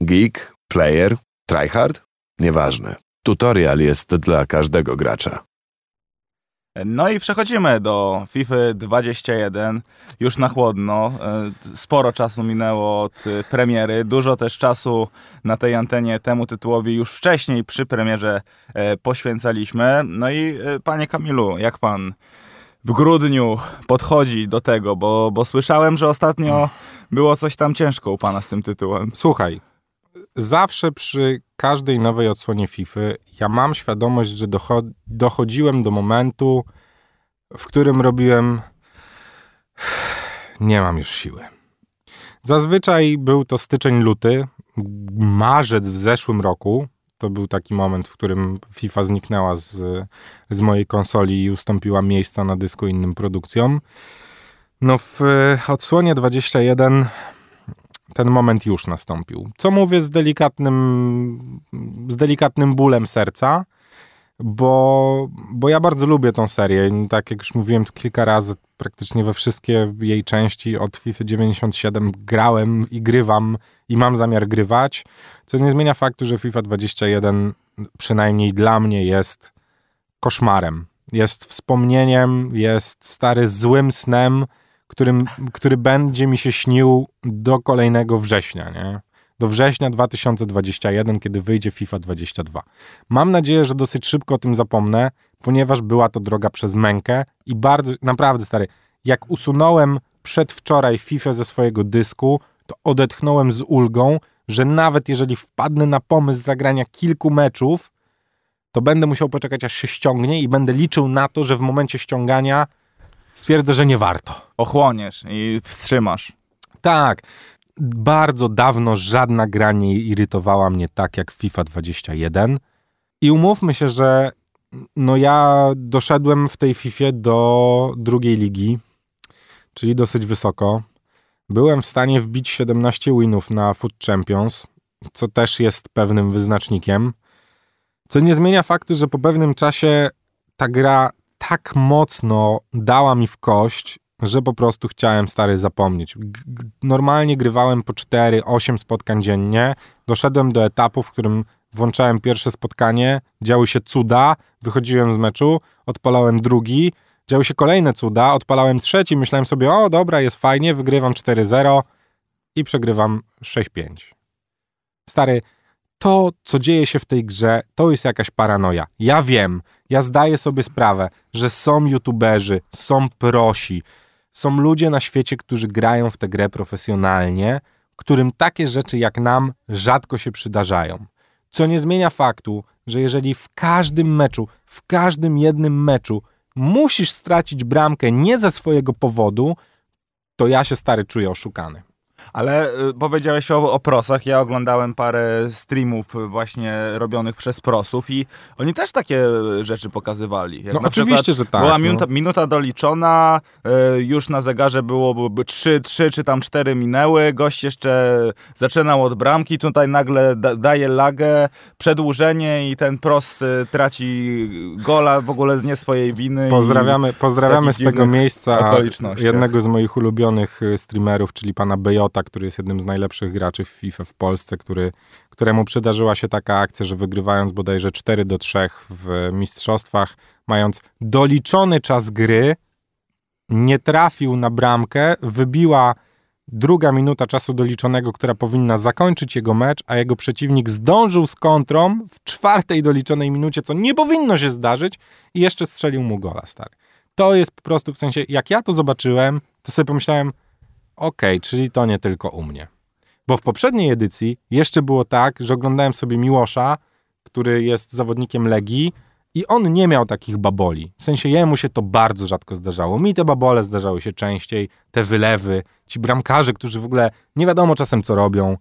Geek, player, tryhard? Nieważne. Tutorial jest dla każdego gracza. No i przechodzimy do FIFA 21, już na chłodno. E, sporo czasu minęło od e, premiery, dużo też czasu na tej antenie temu tytułowi już wcześniej przy premierze e, poświęcaliśmy. No i panie Kamilu, jak pan w grudniu podchodzi do tego, bo, bo słyszałem, że ostatnio było coś tam ciężko u pana z tym tytułem. Słuchaj, zawsze przy każdej nowej odsłonie FIFA ja mam świadomość, że dochodziłem do momentu, w którym robiłem nie mam już siły. Zazwyczaj był to styczeń, luty, marzec w zeszłym roku. To był taki moment, w którym FIFA zniknęła z, z mojej konsoli i ustąpiła miejsca na dysku innym produkcjom. No w odsłonie 21 ten moment już nastąpił. Co mówię z delikatnym, z delikatnym bólem serca, bo, bo ja bardzo lubię tą serię. Tak jak już mówiłem tu kilka razy, praktycznie we wszystkie jej części od FIFA 97 grałem i grywam i mam zamiar grywać, co nie zmienia faktu, że FIFA 21 przynajmniej dla mnie jest koszmarem. Jest wspomnieniem, jest stary złym snem, którym, który będzie mi się śnił do kolejnego września, nie? Do września 2021, kiedy wyjdzie FIFA 22. Mam nadzieję, że dosyć szybko o tym zapomnę, ponieważ była to droga przez mękę i bardzo, naprawdę stary, jak usunąłem przedwczoraj FIFA ze swojego dysku, to odetchnąłem z ulgą, że nawet jeżeli wpadnę na pomysł zagrania kilku meczów, to będę musiał poczekać aż się ściągnie i będę liczył na to, że w momencie ściągania stwierdzę, że nie warto. Ochłoniesz i wstrzymasz. Tak. Bardzo dawno żadna gra nie irytowała mnie tak jak FIFA 21. I umówmy się, że no ja doszedłem w tej FIFA do drugiej ligi, czyli dosyć wysoko. Byłem w stanie wbić 17 winów na Foot Champions, co też jest pewnym wyznacznikiem. Co nie zmienia faktu, że po pewnym czasie ta gra tak mocno dała mi w kość, że po prostu chciałem stary zapomnieć. Normalnie grywałem po 4-8 spotkań dziennie. Doszedłem do etapu, w którym włączałem pierwsze spotkanie, działy się cuda, wychodziłem z meczu, odpalałem drugi, działy się kolejne cuda, odpalałem trzeci, myślałem sobie, o dobra, jest fajnie, wygrywam 4-0 i przegrywam 6-5. Stary, to, co dzieje się w tej grze, to jest jakaś paranoja. Ja wiem, ja zdaję sobie sprawę, że są youtuberzy, są prosi, są ludzie na świecie, którzy grają w tę grę profesjonalnie, którym takie rzeczy jak nam rzadko się przydarzają. Co nie zmienia faktu, że jeżeli w każdym meczu, w każdym jednym meczu musisz stracić bramkę nie ze swojego powodu, to ja się stary czuję oszukany. Ale y, powiedziałeś o, o prosach. Ja oglądałem parę streamów właśnie robionych przez prosów i oni też takie rzeczy pokazywali. Jak no oczywiście, że tak. Była minuta, no. minuta doliczona, y, już na zegarze było 3, 3 czy tam 4 minęły, gość jeszcze zaczynał od bramki, tutaj nagle da, daje lagę, przedłużenie i ten pros y, traci gola w ogóle z nie swojej winy. Pozdrawiamy, pozdrawiamy z tego miejsca jednego z moich ulubionych streamerów, czyli pana Bejota, który jest jednym z najlepszych graczy w FIFA w Polsce, który, któremu przydarzyła się taka akcja, że wygrywając bodajże 4 do 3 w mistrzostwach, mając doliczony czas gry, nie trafił na bramkę, wybiła druga minuta czasu doliczonego, która powinna zakończyć jego mecz, a jego przeciwnik zdążył z kontrą w czwartej doliczonej minucie, co nie powinno się zdarzyć i jeszcze strzelił mu gola, stary. To jest po prostu, w sensie, jak ja to zobaczyłem, to sobie pomyślałem, Okej, okay, czyli to nie tylko u mnie. Bo w poprzedniej edycji jeszcze było tak, że oglądałem sobie Miłosza, który jest zawodnikiem Legii i on nie miał takich baboli. W sensie jemu się to bardzo rzadko zdarzało. Mi te babole zdarzały się częściej, te wylewy, ci bramkarze, którzy w ogóle nie wiadomo czasem co robią.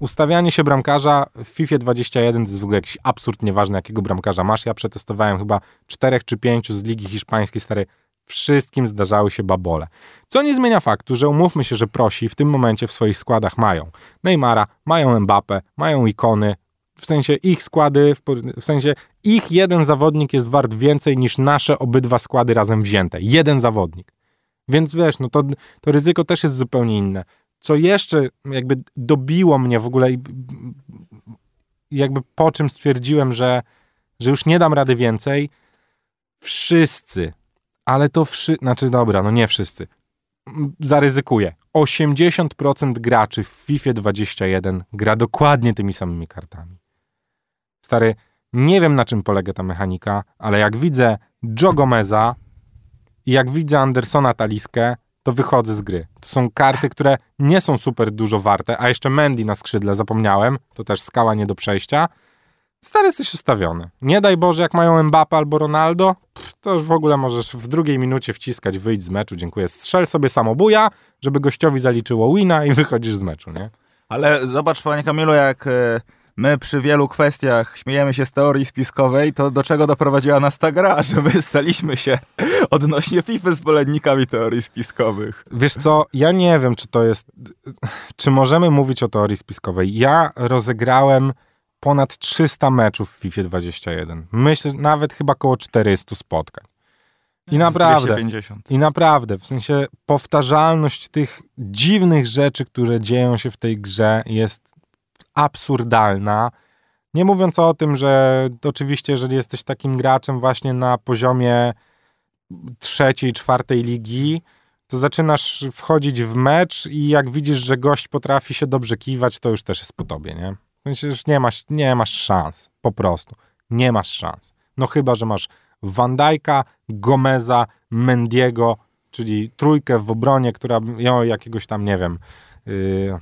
Ustawianie się bramkarza w FIFA 21 to jest w ogóle jakiś absurd, nieważne jakiego bramkarza masz. Ja przetestowałem chyba czterech czy pięciu z Ligi Hiszpańskiej, stary, Wszystkim zdarzały się babole. Co nie zmienia faktu, że umówmy się, że prosi w tym momencie w swoich składach mają Neymara, mają Mbappe, mają ikony, w sensie ich składy, w sensie ich jeden zawodnik jest wart więcej niż nasze obydwa składy razem wzięte. Jeden zawodnik. Więc wiesz, no to, to ryzyko też jest zupełnie inne. co jeszcze jakby dobiło mnie w ogóle i jakby po czym stwierdziłem, że, że już nie dam rady więcej, wszyscy, ale to wszyscy, znaczy dobra, no nie wszyscy, zaryzykuję. 80% graczy w FIFA 21 gra dokładnie tymi samymi kartami. Stary, nie wiem na czym polega ta mechanika, ale jak widzę Joe Gomeza i jak widzę Andersona Taliskę, to wychodzę z gry. To są karty, które nie są super dużo warte, a jeszcze Mendy na skrzydle, zapomniałem, to też skała nie do przejścia. Stary jesteś ustawiony. Nie daj Boże, jak mają Mbappe albo Ronaldo, to już w ogóle możesz w drugiej minucie wciskać, wyjść z meczu, dziękuję. Strzel sobie samobuja, żeby gościowi zaliczyło wina i wychodzisz z meczu, nie? Ale zobacz, panie Kamilu, jak e, my przy wielu kwestiach śmiejemy się z teorii spiskowej, to do czego doprowadziła nas ta gra, że my staliśmy się odnośnie FIFA zwolennikami teorii spiskowych. Wiesz co, ja nie wiem, czy to jest, czy możemy mówić o teorii spiskowej. Ja rozegrałem ponad 300 meczów w FIFA 21. Myślę, nawet chyba około 400 spotkań. I naprawdę, 250. i naprawdę, w sensie powtarzalność tych dziwnych rzeczy, które dzieją się w tej grze jest absurdalna. Nie mówiąc o tym, że oczywiście, jeżeli jesteś takim graczem właśnie na poziomie trzeciej, czwartej ligi, to zaczynasz wchodzić w mecz i jak widzisz, że gość potrafi się dobrze kiwać, to już też jest po tobie, nie? Myślisz, nie masz, nie masz szans, po prostu. Nie masz szans. No chyba, że masz Van Dijk'a, Gomeza, Mendiego, czyli trójkę w obronie, która miała jakiegoś tam, nie wiem, yy,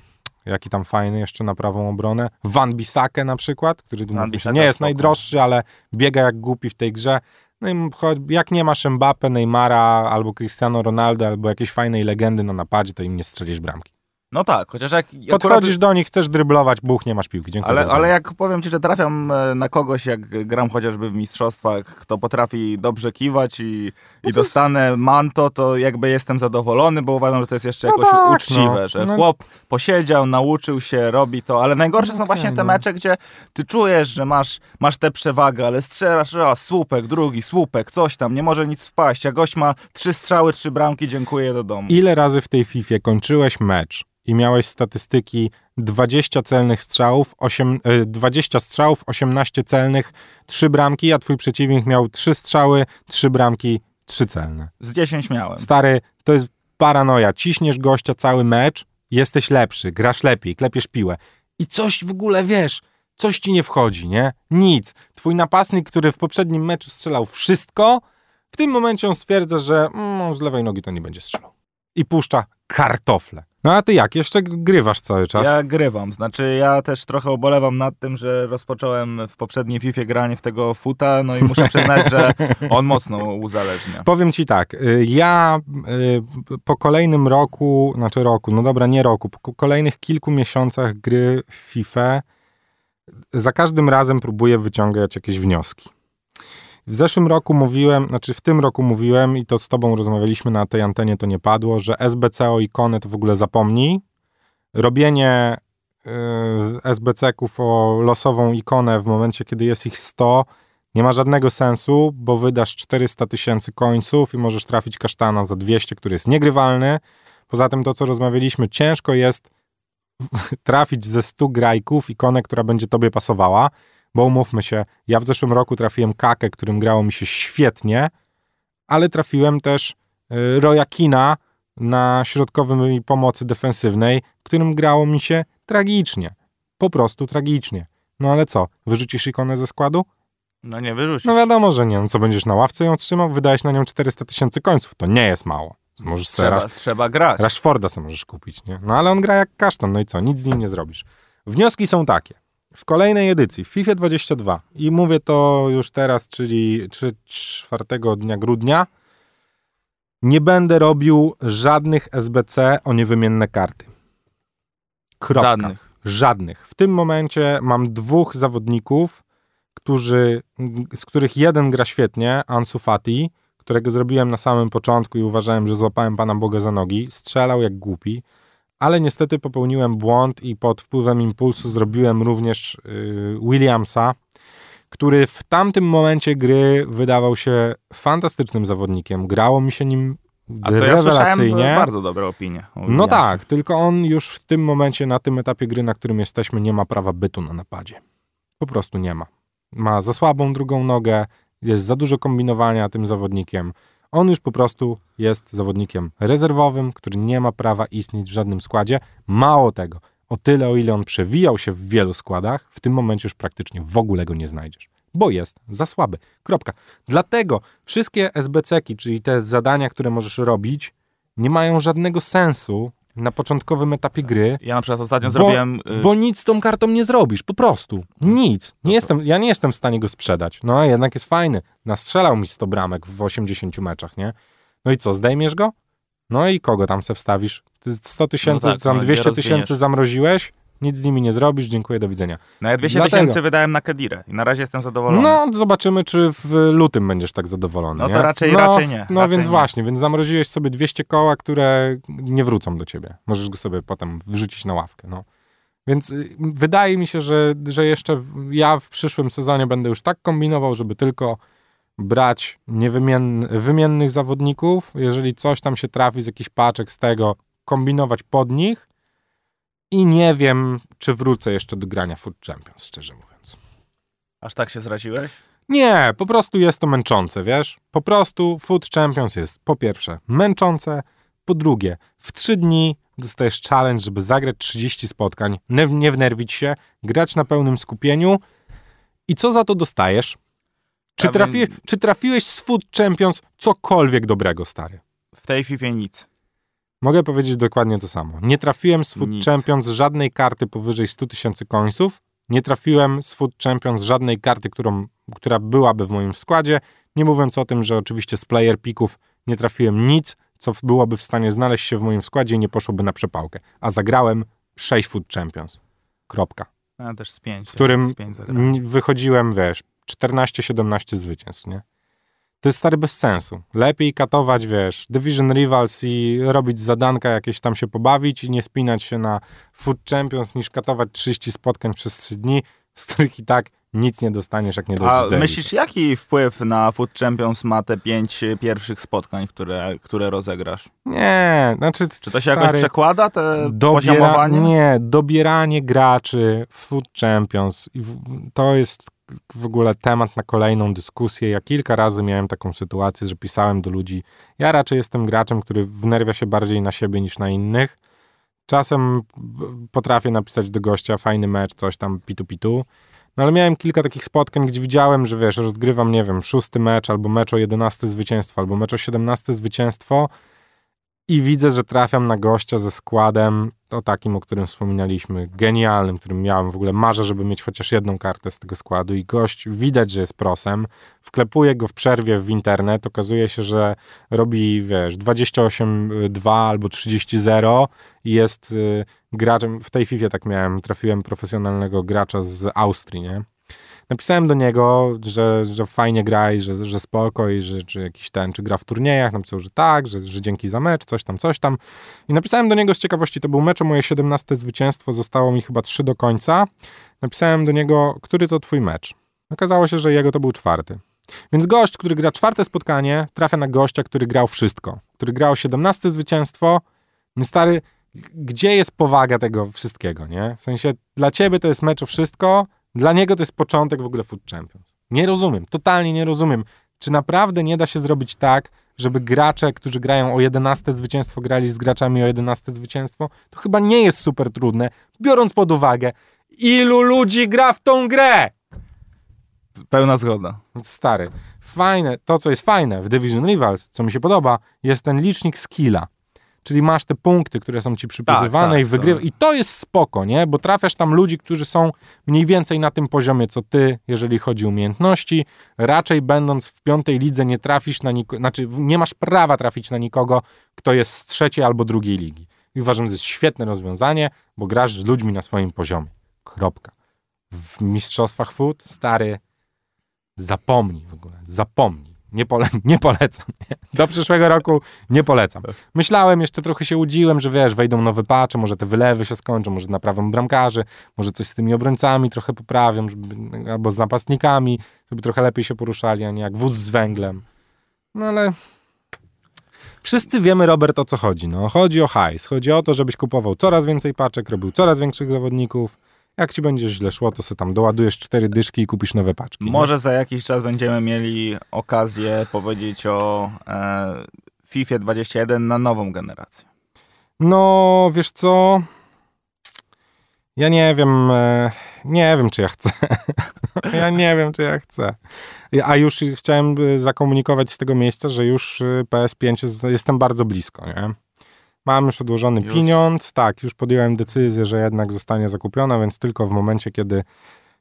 jaki tam fajny jeszcze na prawą obronę. Van Bissakę na przykład, który Bissaka nie jest spoko. najdroższy, ale biega jak głupi w tej grze. No i jak nie masz Mbappe, Neymara albo Cristiano Ronaldo, albo jakiejś fajnej legendy na napadzie, to im nie strzelisz bramki. No tak, chociaż jak... Podchodzisz do nich, chcesz dryblować, buch, nie masz piłki. Dziękuję Ale, ale jak powiem ci, że trafiam e, na kogoś, jak gram chociażby w mistrzostwach, kto potrafi dobrze kiwać i, No i dostanę manto, to jakby jestem zadowolony, bo uważam, że to jest jeszcze No jakoś tak, uczciwe, no. że No. chłop posiedział, nauczył się, robi to, ale najgorsze są okej, właśnie te no. mecze, gdzie ty czujesz, że masz, masz tę przewagę, ale strzelasz raz, słupek, drugi, słupek, coś tam, nie może nic wpaść, a gość ma trzy strzały, trzy bramki, dziękuję do domu. Ile razy w tej FIFA kończyłeś mecz i miałeś statystyki 20 celnych strzałów, 8, e, 20 strzałów, 18 celnych, 3 bramki, a twój przeciwnik miał 3 strzały, 3 bramki, 3 celne. Z 10 miałem. Stary, to jest paranoja. Ciśniesz gościa cały mecz, jesteś lepszy, grasz lepiej, klepiesz piłę i coś w ogóle wiesz, coś ci nie wchodzi, nie? Nic. Twój napastnik, który w poprzednim meczu strzelał wszystko, w tym momencie on stwierdza, że mm, z lewej nogi to nie będzie strzelał. I puszcza kartofle. No a ty jak? Jeszcze grywasz cały czas? Ja grywam, znaczy ja też trochę ubolewam nad tym, że rozpocząłem w poprzedniej FIFA granie w tego futa, no i muszę przyznać, że on mocno uzależnia. Powiem ci tak, y, ja y, po kolejnym roku, znaczy roku, no dobra, nie roku, po kolejnych kilku miesiącach gry w FIFA za każdym razem próbuję wyciągać jakieś wnioski. W zeszłym roku mówiłem, znaczy w tym roku mówiłem i to z tobą rozmawialiśmy na tej antenie, to nie padło, że SBC o ikonę to w ogóle zapomnij. Robienie y, SBC-ków o losową ikonę w momencie, kiedy jest ich 100 nie ma żadnego sensu, bo wydasz 400 tysięcy końców i możesz trafić kasztana za 200, który jest niegrywalny. Poza tym to, co rozmawialiśmy, ciężko jest trafić ze 100 grajków ikonę, która będzie tobie pasowała, bo umówmy się, ja w zeszłym roku trafiłem Kakę, którym grało mi się świetnie, ale trafiłem też y, Roya Kina na środkowym pomocy defensywnej, którym grało mi się tragicznie. Po prostu tragicznie. No ale co, wyrzucisz ikonę ze składu? No nie wyrzucisz. No wiadomo, że nie. No co będziesz na ławce ją trzymał? Wydałeś na nią 400 tysięcy końców. To nie jest mało. Możesz trzeba, trzeba grać. Rashforda sobie możesz kupić, nie? No ale on gra jak kasztan, no i co? Nic z nim nie zrobisz. Wnioski są takie. W kolejnej edycji, w FIFA 22, i mówię to już teraz, czyli 3-4 dnia grudnia, nie będę robił żadnych SBC o niewymienne karty. Kropka. Żadnych. Żadnych. W tym momencie mam dwóch zawodników, którzy, z których jeden gra świetnie, Ansu Fati, którego zrobiłem na samym początku i uważałem, że złapałem Pana Boga za nogi. Strzelał jak głupi, ale niestety popełniłem błąd i pod wpływem impulsu zrobiłem również y, Williamsa, który w tamtym momencie gry wydawał się fantastycznym zawodnikiem. Grało mi się nim A to ja słyszałem rewelacyjnie. bardzo dobre opinie. No tak, tylko on już w tym momencie, na tym etapie gry, na którym jesteśmy, nie ma prawa bytu na napadzie. Po prostu nie ma. Ma za słabą drugą nogę, jest za dużo kombinowania tym zawodnikiem. On już po prostu jest zawodnikiem rezerwowym, który nie ma prawa istnieć w żadnym składzie. Mało tego, o tyle, o ile on przewijał się w wielu składach, w tym momencie już praktycznie w ogóle go nie znajdziesz, bo jest za słaby. Kropka. Dlatego wszystkie SBC-ki, czyli te zadania, które możesz robić, nie mają żadnego sensu na początkowym etapie gry, Ja na przykład ostatnio Bo- zrobiłem... y, bo nic z tą kartą nie zrobisz, po prostu. Nic. Nie jestem, ja nie jestem w stanie go sprzedać. No a jednak jest fajny. Nastrzelał mi 100 bramek w 80 meczach, nie? No i co, zdejmiesz go? No i kogo tam se wstawisz? Ty 100 tysięcy, tak, tam no, nie 200 rozwiniesz. tysięcy zamroziłeś, nic z nimi nie zrobisz, dziękuję, do widzenia. No ja 200 Dlatego. tysięcy wydałem na Kedirę i na razie jestem zadowolony. No, zobaczymy, czy w lutym będziesz tak zadowolony. No to nie? raczej- no, raczej nie, No raczej więc nie. właśnie, więc zamroziłeś sobie 200 koła, które nie wrócą do ciebie. Możesz go sobie potem wrzucić na ławkę. No. Więc y, wydaje mi się, że, że jeszcze ja w przyszłym sezonie będę już tak kombinował, żeby tylko brać niewymienn- wymiennych zawodników. Jeżeli coś tam się trafi z jakichś paczek z tego, kombinować pod nich. I nie wiem, czy wrócę jeszcze do grania Food Champions, szczerze mówiąc. Aż tak się zraziłeś? Nie, po prostu jest to męczące, wiesz? Po prostu Food Champions jest po pierwsze męczące, po drugie w trzy dni dostajesz challenge, żeby zagrać 30 spotkań, nie, nie wnerwić się, grać na pełnym skupieniu i co za to dostajesz? Czy, trafi, czy trafiłeś z Food Champions cokolwiek dobrego, stary? W tej FIFA nic. Mogę powiedzieć dokładnie to samo. Nie trafiłem z Food Nic. Champions żadnej karty powyżej 100 tysięcy końców. Nie trafiłem z Food Champions żadnej karty, którą, która byłaby w moim składzie. Nie mówiąc o tym, że oczywiście z player picków nie trafiłem nic, co byłoby w stanie znaleźć się w moim składzie i nie poszłoby na przepałkę. A zagrałem 6 Food Champions. Kropka. Ja też z 5. W którym z pięć zagrałem. N- wychodziłem, wiesz, 14-17 zwycięstw, nie? To jest stary bez sensu. Lepiej katować, wiesz, Division Rivals i robić zadanka, jakieś tam się pobawić i nie spinać się na Food Champions, niż katować 30 spotkań przez 3 dni, z których i tak nic nie dostaniesz, jak nie A dojdziesz do myślisz, jaki wpływ na Food Champions ma te pięć y, pierwszych spotkań, które, które rozegrasz? Nie, znaczy... Czy to się jakoś przekłada, te Dobiera, poziomowanie? nie, dobieranie graczy w Food Champions. To jest w ogóle temat na kolejną dyskusję. Ja kilka razy miałem taką sytuację, że pisałem do ludzi. Ja raczej jestem graczem, który wnerwia się bardziej na siebie niż na innych. Czasem potrafię napisać do gościa fajny mecz, coś tam pitu pitu. No ale miałem kilka takich spotkań, gdzie widziałem, że wiesz, rozgrywam, nie wiem, szósty mecz, albo mecz o 11 zwycięstwo, albo mecz o 17 zwycięstwo i widzę, że trafiam na gościa ze składem, o takim, o którym wspominaliśmy, genialnym, którym miałem w ogóle marzę, żeby mieć chociaż jedną kartę z tego składu. I gość widać, że jest prosem, wklepuję go w przerwie w internet, okazuje się, że robi, wiesz, 28-2 albo 30-0 i jest y, graczem, w tej FIFA tak miałem, trafiłem profesjonalnego gracza z Austrii, nie? Napisałem do niego, że, że fajnie gra i że, że spoko i że czy jakiś ten, czy gra w turniejach. Napisał, że tak, że, że dzięki za mecz, coś tam, coś tam. I napisałem do niego z ciekawości, to był mecz o moje 17 zwycięstwo, zostało mi chyba 3 do końca. Napisałem do niego, który to twój mecz. Okazało się, że jego to był czwarty. Więc gość, który gra czwarte spotkanie, trafia na gościa, który grał wszystko. Który grał 17 zwycięstwo. No stary, gdzie jest powaga tego wszystkiego, nie? W sensie, dla ciebie to jest mecz o wszystko, dla niego to jest początek w ogóle Food Champions. Nie rozumiem, totalnie nie rozumiem. Czy naprawdę nie da się zrobić tak, żeby gracze, którzy grają o 11 zwycięstwo, grali z graczami o 11 zwycięstwo? To chyba nie jest super trudne, biorąc pod uwagę, ilu ludzi gra w tą grę! Pełna zgoda. Stary, fajne, to co jest fajne w Division Rivals, co mi się podoba, jest ten licznik skilla. Czyli masz te punkty, które są ci przypisywane tak, i wygrywa. to- I to jest spoko, nie? Bo trafiasz tam ludzi, którzy są mniej więcej na tym poziomie, co ty, jeżeli chodzi o umiejętności. Raczej będąc w piątej lidze nie trafisz na nikogo, znaczy nie masz prawa trafić na nikogo, kto jest z trzeciej albo drugiej ligi. I uważam, że to jest świetne rozwiązanie, bo grasz z ludźmi na swoim poziomie. Kropka. W mistrzostwach food, stary, zapomnij w ogóle, zapomnij. Nie, pole, nie polecam. Do przyszłego roku nie polecam. Myślałem, jeszcze trochę się łudziłem, że wiesz, wejdą nowe pacze, może te wylewy się skończą, może naprawią bramkarzy, może coś z tymi obrońcami trochę poprawią, żeby, albo z napastnikami, żeby trochę lepiej się poruszali, a nie jak wóz z węglem. No ale Wszyscy wiemy, Robert, o co chodzi. No, chodzi o hajs. Chodzi o to, żebyś kupował coraz więcej paczek, robił coraz większych zawodników. Jak ci będzie źle szło, to sobie tam doładujesz cztery dyszki i kupisz nowe paczki. nie? Może za jakiś czas będziemy mieli okazję powiedzieć o e, FIFA 21 na nową generację. No, wiesz co? Ja nie wiem, e, nie wiem, czy ja chcę. ja nie wiem, czy ja chcę. A już chciałem e, zakomunikować z tego miejsca, że już e, PS5 jest, jestem bardzo blisko, nie? Mam już odłożony Już? pieniądz, tak, już podjąłem decyzję, że jednak zostanie zakupiona, więc tylko w momencie, kiedy,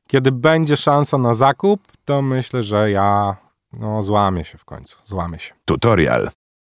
kiedy będzie szansa na zakup, to myślę, że ja no, złamię się w końcu, złamię się. Tutorial.